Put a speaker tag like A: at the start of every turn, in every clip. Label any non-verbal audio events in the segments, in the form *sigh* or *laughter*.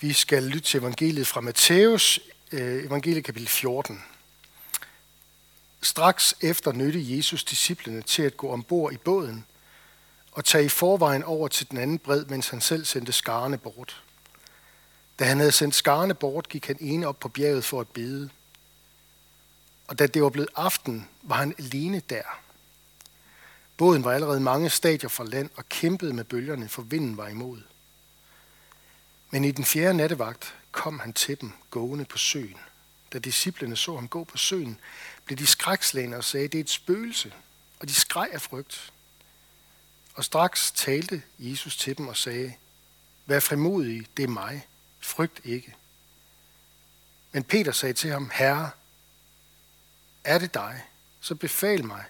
A: Vi skal lytte til evangeliet fra Matthæus, øh, evangeliet kapitel 14. Straks efter nødte Jesus disciplene til at gå ombord i båden og tage i forvejen over til den anden bred, mens han selv sendte skarne bort. Da han havde sendt skarne bort, gik han ene op på bjerget for at bede. Og da det var blevet aften, var han alene der. Båden var allerede mange stadier fra land og kæmpede med bølgerne, for vinden var imod. Men i den fjerde nattevagt kom han til dem gående på søen. Da disciplene så ham gå på søen, blev de skrækslagende og sagde, det er et spøgelse, og de skreg af frygt. Og straks talte Jesus til dem og sagde, vær frimodige, det er mig, frygt ikke. Men Peter sagde til ham, Herre, er det dig, så befal mig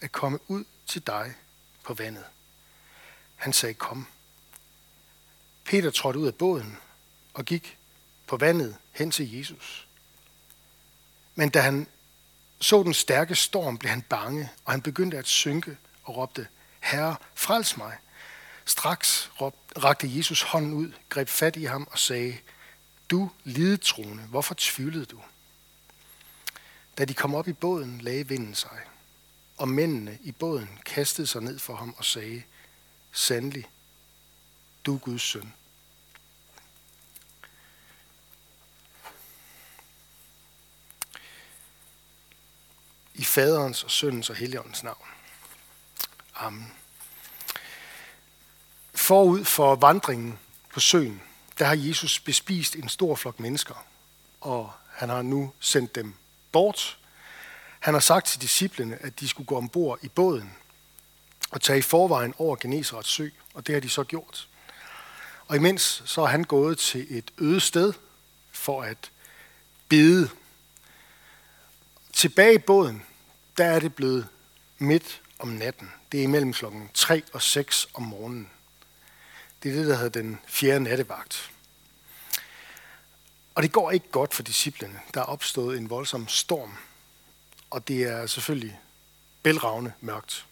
A: at komme ud til dig på vandet. Han sagde, kom. Peter trådte ud af båden og gik på vandet hen til Jesus. Men da han så den stærke storm, blev han bange, og han begyndte at synke og råbte, Herre, frels mig. Straks rakte Jesus hånden ud, greb fat i ham og sagde, Du lidetroende, hvorfor tvivlede du? Da de kom op i båden, lagde vinden sig, og mændene i båden kastede sig ned for ham og sagde, Sandelig, du er Guds søn. I faderens og søndens og helligåndens navn. Amen. Forud for vandringen på søen, der har Jesus bespist en stor flok mennesker, og han har nu sendt dem bort. Han har sagt til disciplene, at de skulle gå ombord i båden og tage i forvejen over Genesarets sø, og det har de så gjort. Og imens så er han gået til et øde sted for at bede. Tilbage i båden, der er det blevet midt om natten. Det er imellem klokken 3 og 6 om morgenen. Det er det, der hedder den fjerde nattevagt. Og det går ikke godt for disciplene. Der er opstået en voldsom storm, og det er selvfølgelig bælragende mørkt.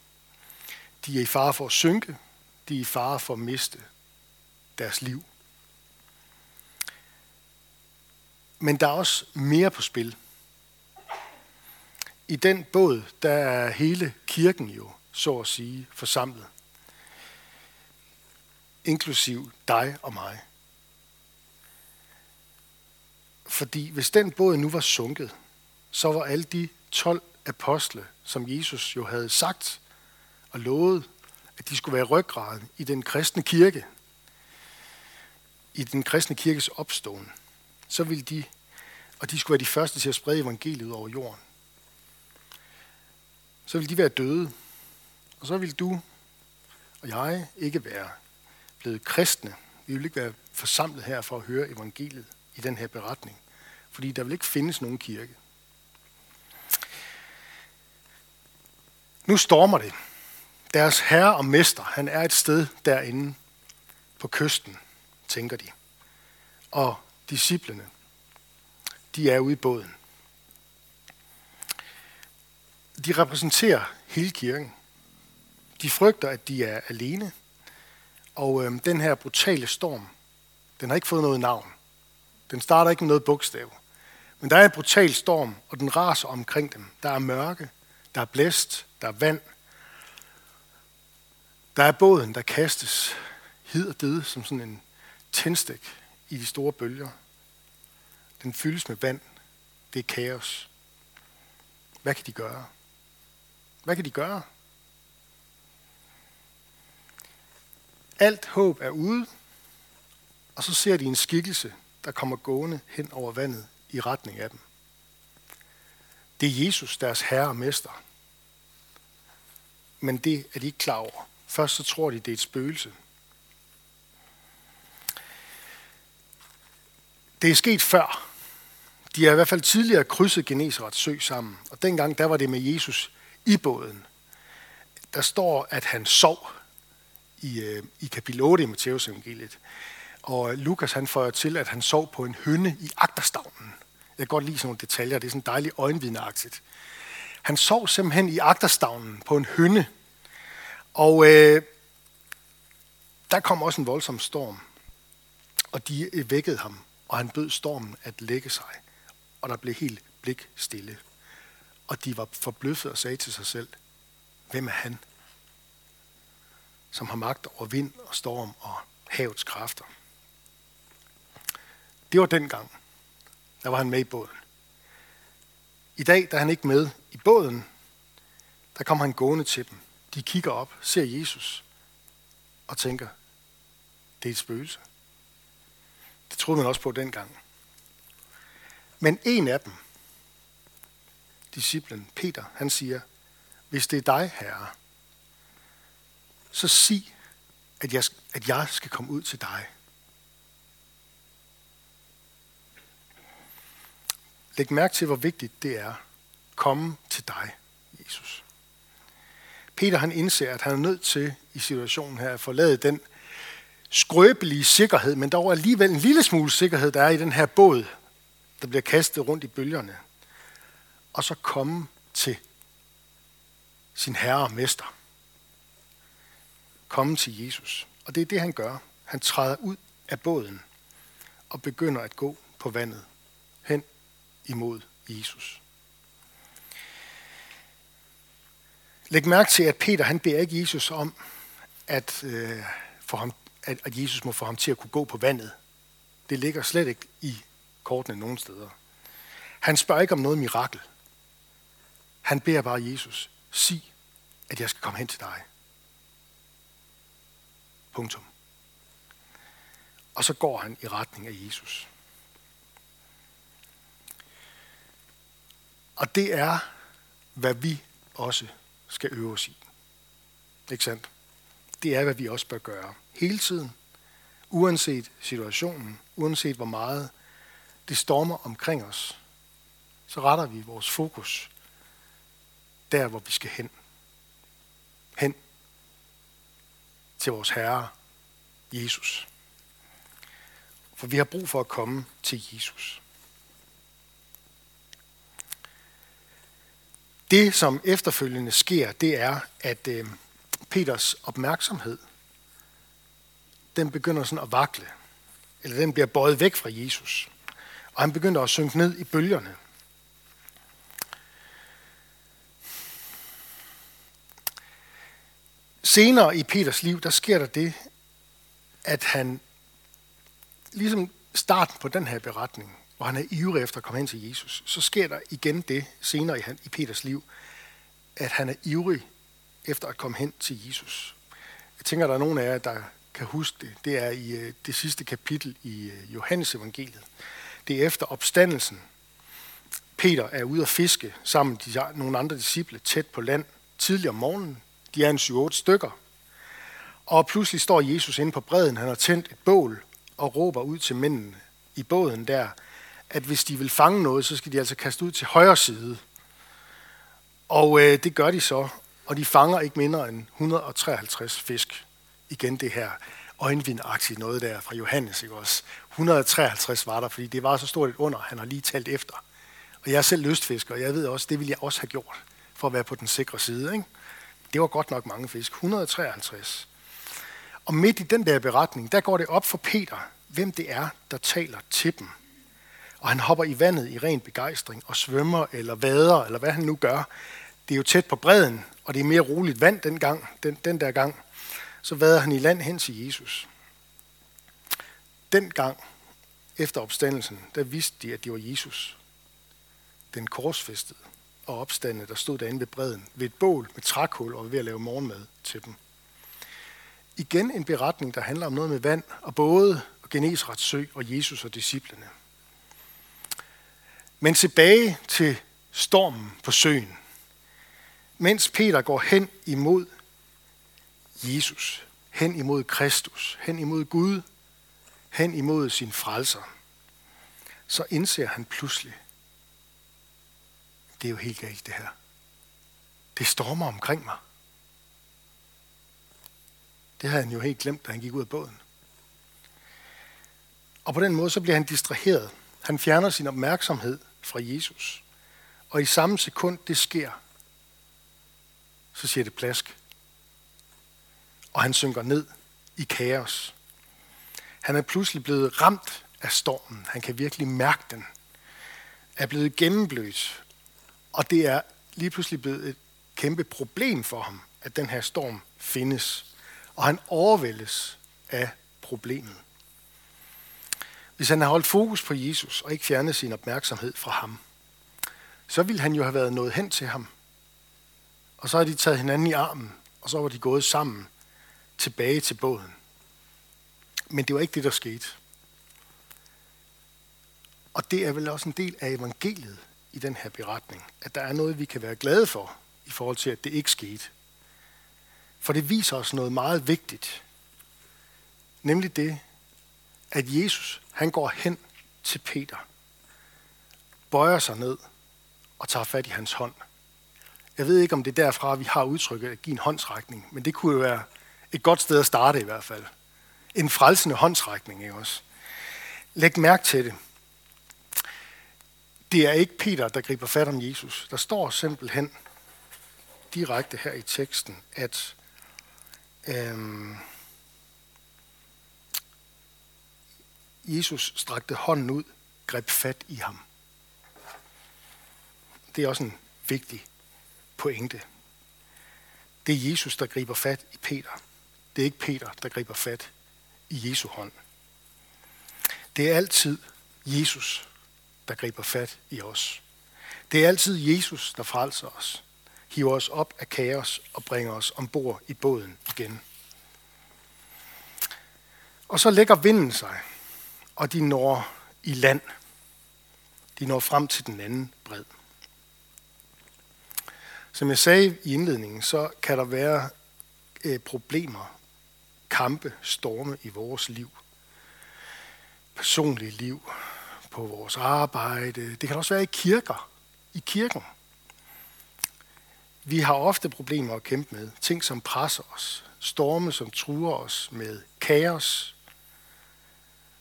A: De er i fare for at synke, de er i fare for at miste deres liv. Men der er også mere på spil. I den båd, der er hele kirken jo, så at sige, forsamlet. Inklusiv dig og mig. Fordi hvis den båd nu var sunket, så var alle de 12 apostle, som Jesus jo havde sagt og lovet, at de skulle være ryggraden i den kristne kirke, i den kristne kirkes opståen, så ville de, og de skulle være de første til at sprede evangeliet over jorden, så ville de være døde, og så ville du og jeg ikke være blevet kristne. Vi ville ikke være forsamlet her for at høre evangeliet i den her beretning, fordi der vil ikke findes nogen kirke. Nu stormer det. Deres herre og mester, han er et sted derinde på kysten, tænker de. Og disciplene, de er ude i båden. De repræsenterer hele kirken. De frygter, at de er alene. Og øh, den her brutale storm, den har ikke fået noget navn. Den starter ikke med noget bogstav. Men der er en brutal storm, og den raser omkring dem. Der er mørke, der er blæst, der er vand. Der er båden, der kastes hid og død som sådan en tændstik i de store bølger. Den fyldes med vand. Det er kaos. Hvad kan de gøre? Hvad kan de gøre? Alt håb er ude, og så ser de en skikkelse, der kommer gående hen over vandet i retning af dem. Det er Jesus, deres herre og mester. Men det er de ikke klar over. Først så tror de, det er et spøgelse. Det er sket før. De har i hvert fald tidligere krydset Genesarets sø sammen. Og dengang, der var det med Jesus i båden. Der står, at han sov i, øh, i kapitel 8 i Matteus evangeliet. Og Lukas han føjer til, at han sov på en hønne i agterstavnen. Jeg kan godt lide sådan nogle detaljer, det er sådan dejligt øjenvidneagtigt. Han sov simpelthen i agterstavnen på en hønne. Og øh, der kom også en voldsom storm. Og de øh, vækkede ham, og han bød stormen at lægge sig. Og der blev helt blik stille. Og de var forbløffet og sagde til sig selv, hvem er han, som har magt over vind og storm og havets kræfter? Det var dengang. Der var han med i båden. I dag, der er han ikke med i båden, der kommer han gående til dem. De kigger op, ser Jesus og tænker, det er et spøgelse. Det troede man også på dengang. Men en af dem, disciplen Peter, han siger, hvis det er dig, herre, så sig, at jeg, at jeg skal komme ud til dig. Læg mærke til, hvor vigtigt det er. Komme til dig, Jesus. Peter han indser, at han er nødt til i situationen her at forlade den skrøbelige sikkerhed, men dog alligevel en lille smule sikkerhed, der er i den her båd, der bliver kastet rundt i bølgerne. Og så komme til sin herre og mester. Komme til Jesus. Og det er det, han gør. Han træder ud af båden og begynder at gå på vandet hen imod Jesus. Læg mærke til, at Peter han beder ikke Jesus om, at, øh, få ham, at, at Jesus må få ham til at kunne gå på vandet. Det ligger slet ikke i kortene nogen steder. Han spørger ikke om noget mirakel. Han beder bare Jesus, sig, at jeg skal komme hen til dig. Punktum. Og så går han i retning af Jesus. Og det er, hvad vi også skal øve os i. Ikke sandt? Det er, hvad vi også bør gøre. Hele tiden. Uanset situationen, uanset hvor meget det stormer omkring os, så retter vi vores fokus der, hvor vi skal hen. Hen til vores Herre, Jesus. For vi har brug for at komme til Jesus. Det, som efterfølgende sker, det er, at øh, Peters opmærksomhed, den begynder sådan at vakle. Eller den bliver bøjet væk fra Jesus. Og han begynder at synke ned i bølgerne. Senere i Peters liv, der sker der det, at han, ligesom starten på den her beretning, hvor han er ivrig efter at komme hen til Jesus, så sker der igen det senere i, i Peters liv, at han er ivrig efter at komme hen til Jesus. Jeg tænker, der er nogen af jer, der kan huske det. Det er i øh, det sidste kapitel i øh, Johannes evangeliet. Det er efter opstandelsen. Peter er ude at fiske sammen med nogle andre disciple tæt på land tidligere om morgenen. De er en 7-8 stykker. Og pludselig står Jesus inde på bredden. Han har tændt et bål og råber ud til mændene i båden der, at hvis de vil fange noget, så skal de altså kaste ud til højre side. Og øh, det gør de så, og de fanger ikke mindre end 153 fisk. Igen det her øjenvindagtigt noget der fra Johannes, ikke også? 153 var der, fordi det var så stort et under, han har lige talt efter. Og jeg er selv lystfisker, og jeg ved også, det ville jeg også have gjort, for at være på den sikre side. Ikke? Det var godt nok mange fisk. 153. Og midt i den der beretning, der går det op for Peter, hvem det er, der taler til dem. Og han hopper i vandet i ren begejstring og svømmer eller vader, eller hvad han nu gør. Det er jo tæt på bredden, og det er mere roligt vand den, gang, den, den der gang. Så vader han i land hen til Jesus. Den gang, efter opstandelsen, der vidste de, at det var Jesus, den korsfæstede og opstandede, der stod derinde ved bredden, ved et bål med trækul og ved at lave morgenmad til dem. Igen en beretning, der handler om noget med vand og både og Genesrets sø og Jesus og disciplene. Men tilbage til stormen på søen. Mens Peter går hen imod Jesus, hen imod Kristus, hen imod Gud, hen imod sin frelser, så indser han pludselig, det er jo helt galt det her. Det stormer omkring mig. Det havde han jo helt glemt, da han gik ud af båden. Og på den måde så bliver han distraheret. Han fjerner sin opmærksomhed fra Jesus. Og i samme sekund det sker, så siger det plask. Og han synker ned i kaos. Han er pludselig blevet ramt af stormen. Han kan virkelig mærke den. Er blevet gennemblødt. Og det er lige pludselig blevet et kæmpe problem for ham, at den her storm findes. Og han overvældes af problemet. Hvis han havde holdt fokus på Jesus og ikke fjernet sin opmærksomhed fra ham, så ville han jo have været nået hen til ham. Og så har de taget hinanden i armen, og så var de gået sammen tilbage til båden. Men det var ikke det, der skete. Og det er vel også en del af evangeliet i den her beretning, at der er noget, vi kan være glade for, i forhold til, at det ikke skete. For det viser os noget meget vigtigt. Nemlig det, at Jesus, han går hen til Peter, bøjer sig ned og tager fat i hans hånd. Jeg ved ikke, om det er derfra, vi har udtrykket at give en håndsrækning, men det kunne jo være et godt sted at starte i hvert fald. En frelsende håndsrækning, ikke også? Læg mærke til det. Det er ikke Peter, der griber fat om Jesus. Der står simpelthen direkte her i teksten, at øhm, Jesus strakte hånden ud, greb fat i ham. Det er også en vigtig pointe. Det er Jesus, der griber fat i Peter. Det er ikke Peter, der griber fat i Jesu hånd. Det er altid Jesus, der griber fat i os. Det er altid Jesus, der frelser os, hiver os op af kaos og bringer os ombord i båden igen. Og så lægger vinden sig, og de når i land. De når frem til den anden bred. Som jeg sagde i indledningen, så kan der være øh, problemer, kampe, storme i vores liv. Personlige liv, på vores arbejde. Det kan også være i kirker, i kirken. Vi har ofte problemer at kæmpe med. Ting, som presser os. Storme, som truer os med kaos.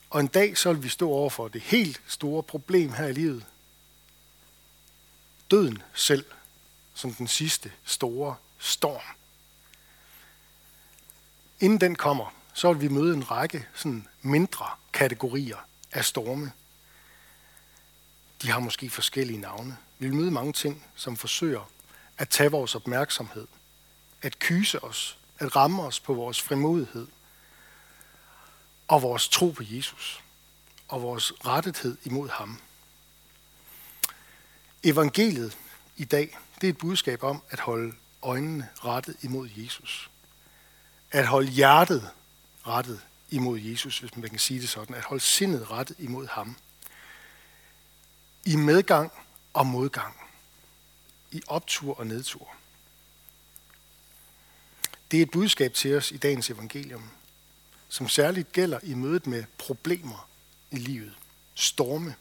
A: Og en dag så vil vi stå over for det helt store problem her i livet. Døden selv som den sidste store storm. Inden den kommer, så vil vi møde en række sådan mindre kategorier af storme. De har måske forskellige navne. Vi vil møde mange ting, som forsøger at tage vores opmærksomhed, at kyse os, at ramme os på vores frimodighed og vores tro på Jesus og vores rettethed imod ham. Evangeliet i dag det er et budskab om at holde øjnene rettet imod Jesus. At holde hjertet rettet imod Jesus, hvis man kan sige det sådan. At holde sindet rettet imod ham. I medgang og modgang. I optur og nedtur. Det er et budskab til os i dagens evangelium, som særligt gælder i mødet med problemer i livet. Storme.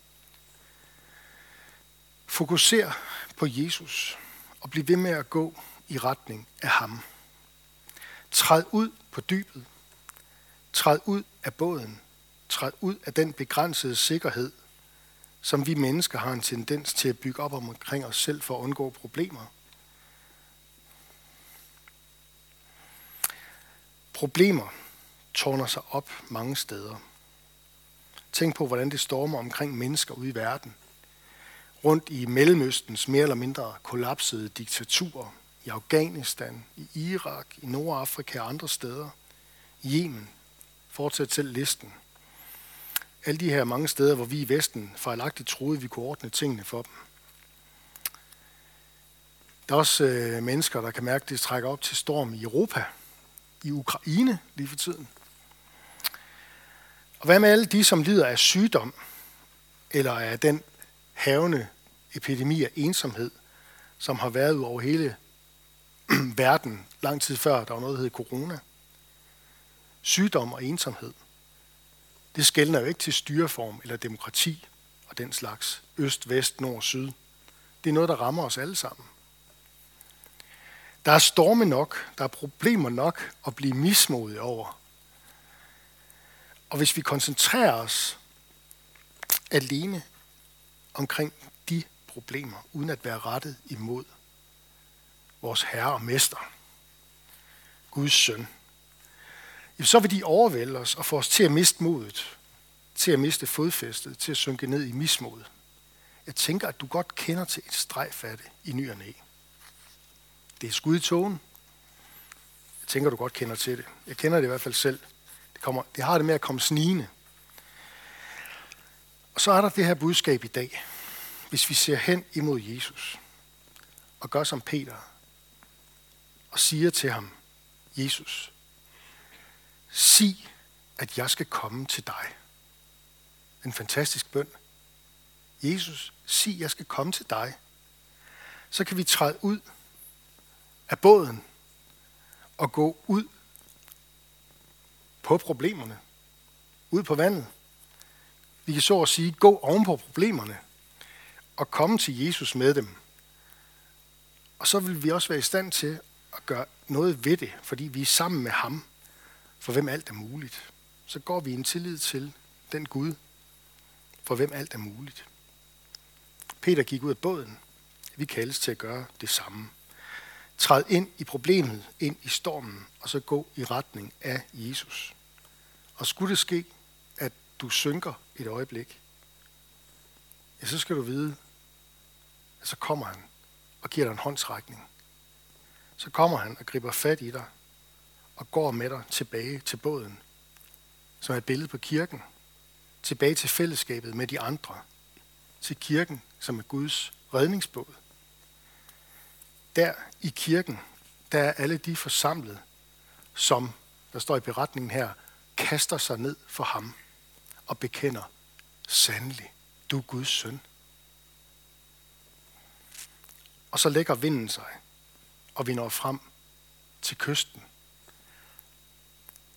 A: Fokuser på Jesus og bliv ved med at gå i retning af ham. Træd ud på dybet. Træd ud af båden. Træd ud af den begrænsede sikkerhed, som vi mennesker har en tendens til at bygge op omkring os selv for at undgå problemer. Problemer tårner sig op mange steder. Tænk på, hvordan det stormer omkring mennesker ude i verden – rundt i Mellemøstens mere eller mindre kollapsede diktaturer, i Afghanistan, i Irak, i Nordafrika og andre steder, i Yemen, fortsæt selv listen. Alle de her mange steder, hvor vi i Vesten fejlagtigt troede, vi kunne ordne tingene for dem. Der er også øh, mennesker, der kan mærke, at det trækker op til storm i Europa, i Ukraine lige for tiden. Og hvad med alle de, som lider af sygdom, eller af den havende epidemi af ensomhed, som har været ud over hele *clears throat* verden lang tid før der var noget, der hed corona. Sygdom og ensomhed. Det skældner jo ikke til styreform eller demokrati og den slags øst, vest, nord, syd. Det er noget, der rammer os alle sammen. Der er storme nok, der er problemer nok at blive mismodig over. Og hvis vi koncentrerer os alene omkring de problemer, uden at være rettet imod vores Herre og Mester, Guds søn, så vil de overvælde os og få os til at miste modet, til at miste fodfæstet, til at synke ned i mismod. Jeg tænker, at du godt kender til et strejf af det i ny og næ. Det er skud i togen. Jeg tænker, du godt kender til det. Jeg kender det i hvert fald selv. Det, kommer, det har det med at komme snigende. Og så er der det her budskab i dag. Hvis vi ser hen imod Jesus og gør som Peter og siger til ham, Jesus, sig, at jeg skal komme til dig. En fantastisk bøn. Jesus, sig, at jeg skal komme til dig. Så kan vi træde ud af båden og gå ud på problemerne. Ud på vandet. Vi kan så at sige gå oven på problemerne og komme til Jesus med dem. Og så vil vi også være i stand til at gøre noget ved det, fordi vi er sammen med ham, for hvem alt er muligt. Så går vi i en tillid til den Gud, for hvem alt er muligt. Peter gik ud af båden. Vi kaldes til at gøre det samme. Træd ind i problemet, ind i stormen, og så gå i retning af Jesus. Og skulle det ske, du synker et øjeblik, ja, så skal du vide, at så kommer han og giver dig en håndsrækning. Så kommer han og griber fat i dig og går med dig tilbage til båden, som er et billede på kirken, tilbage til fællesskabet med de andre, til kirken, som er Guds redningsbåd. Der i kirken, der er alle de forsamlet, som, der står i beretningen her, kaster sig ned for ham og bekender, sandelig, du er Guds søn. Og så lægger vinden sig, og vi når frem til kysten.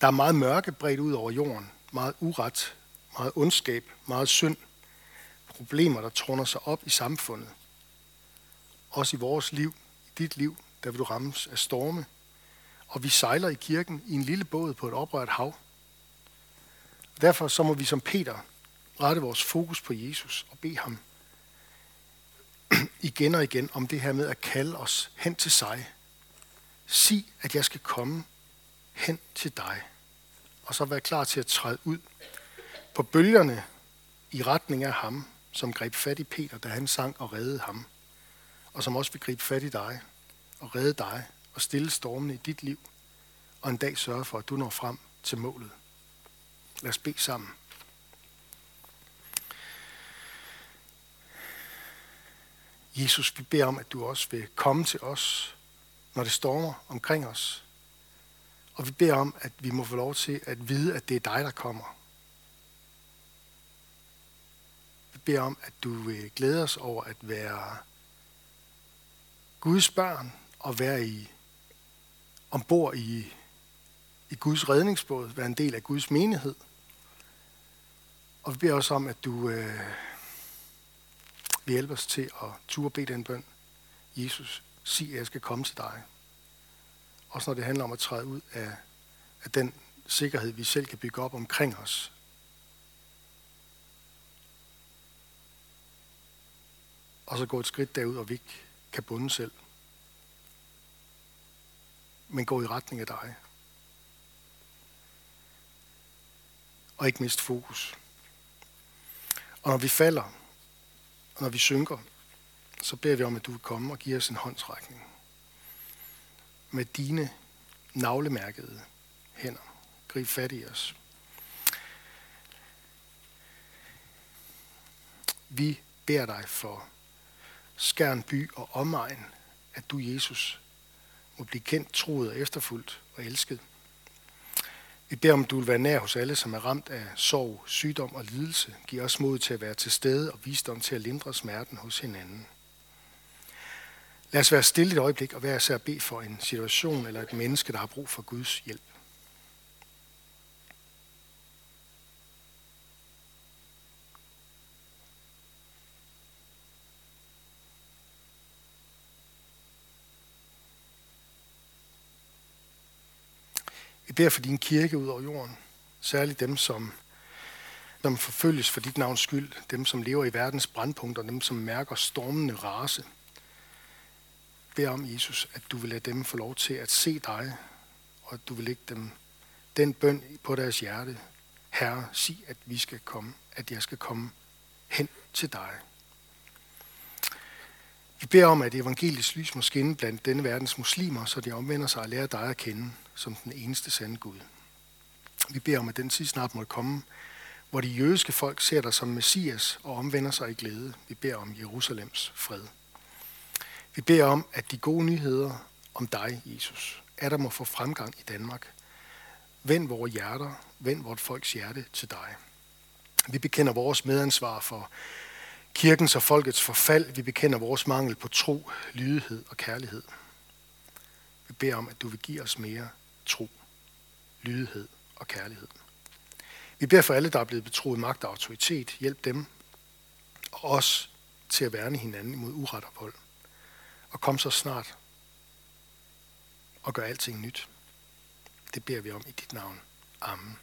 A: Der er meget mørke bredt ud over jorden, meget uret, meget ondskab, meget synd, problemer, der trunder sig op i samfundet. Også i vores liv, i dit liv, der vil du rammes af storme. Og vi sejler i kirken i en lille båd på et oprørt hav. Derfor så må vi som Peter rette vores fokus på Jesus og bede ham *clears throat* igen og igen om det her med at kalde os hen til sig. Sig, at jeg skal komme hen til dig. Og så være klar til at træde ud på bølgerne i retning af ham, som greb fat i Peter, da han sang og reddede ham. Og som også vil gribe fat i dig og redde dig og stille stormene i dit liv. Og en dag sørge for, at du når frem til målet. Lad os bede sammen. Jesus, vi beder om, at du også vil komme til os, når det stormer omkring os. Og vi beder om, at vi må få lov til at vide, at det er dig, der kommer. Vi beder om, at du vil glæde os over at være Guds børn og være i ombord i, i Guds redningsbåd, være en del af Guds menighed. Og vi beder også om, at du øh, vil hjælpe os til at turde bede den bøn. Jesus, sig, at jeg skal komme til dig. Også når det handler om at træde ud af, af den sikkerhed, vi selv kan bygge op omkring os. Og så gå et skridt derud, og vi ikke kan bunde selv. Men gå i retning af dig. Og ikke miste fokus. Og når vi falder, og når vi synker, så beder vi om, at du vil komme og give os en håndsrækning. Med dine navlemærkede hænder. Grib fat i os. Vi beder dig for Skærn by og omegn, at du, Jesus, må blive kendt, troet og efterfuldt og elsket. I beder om, du vil være nær hos alle, som er ramt af sorg, sygdom og lidelse. Giv os mod til at være til stede og visdom til at lindre smerten hos hinanden. Lad os være stille et øjeblik og være især bede for en situation eller et menneske, der har brug for Guds hjælp. Jeg beder for din kirke ud over jorden. Særligt dem, som, som forfølges for dit navns skyld. Dem, som lever i verdens brandpunkter. Dem, som mærker stormende rase. Jeg beder om, Jesus, at du vil lade dem få lov til at se dig, og at du vil lægge dem den bøn på deres hjerte. Herre, sig, at vi skal komme, at jeg skal komme hen til dig. Vi beder om, at evangeliets lys må skinne blandt denne verdens muslimer, så de omvender sig og lærer dig at kende som den eneste sande Gud. Vi beder om, at den tid snart må komme, hvor de jødiske folk ser dig som Messias og omvender sig i glæde. Vi beder om Jerusalems fred. Vi beder om, at de gode nyheder om dig, Jesus, er der må få fremgang i Danmark. Vend vores hjerter, vend vort folks hjerte til dig. Vi bekender vores medansvar for kirkens og folkets forfald. Vi bekender vores mangel på tro, lydighed og kærlighed. Vi beder om, at du vil give os mere tro, lydighed og kærlighed. Vi beder for alle, der er blevet betroet magt og autoritet. Hjælp dem og os til at værne hinanden imod uret og vold. Og kom så snart og gør alting nyt. Det beder vi om i dit navn. Amen.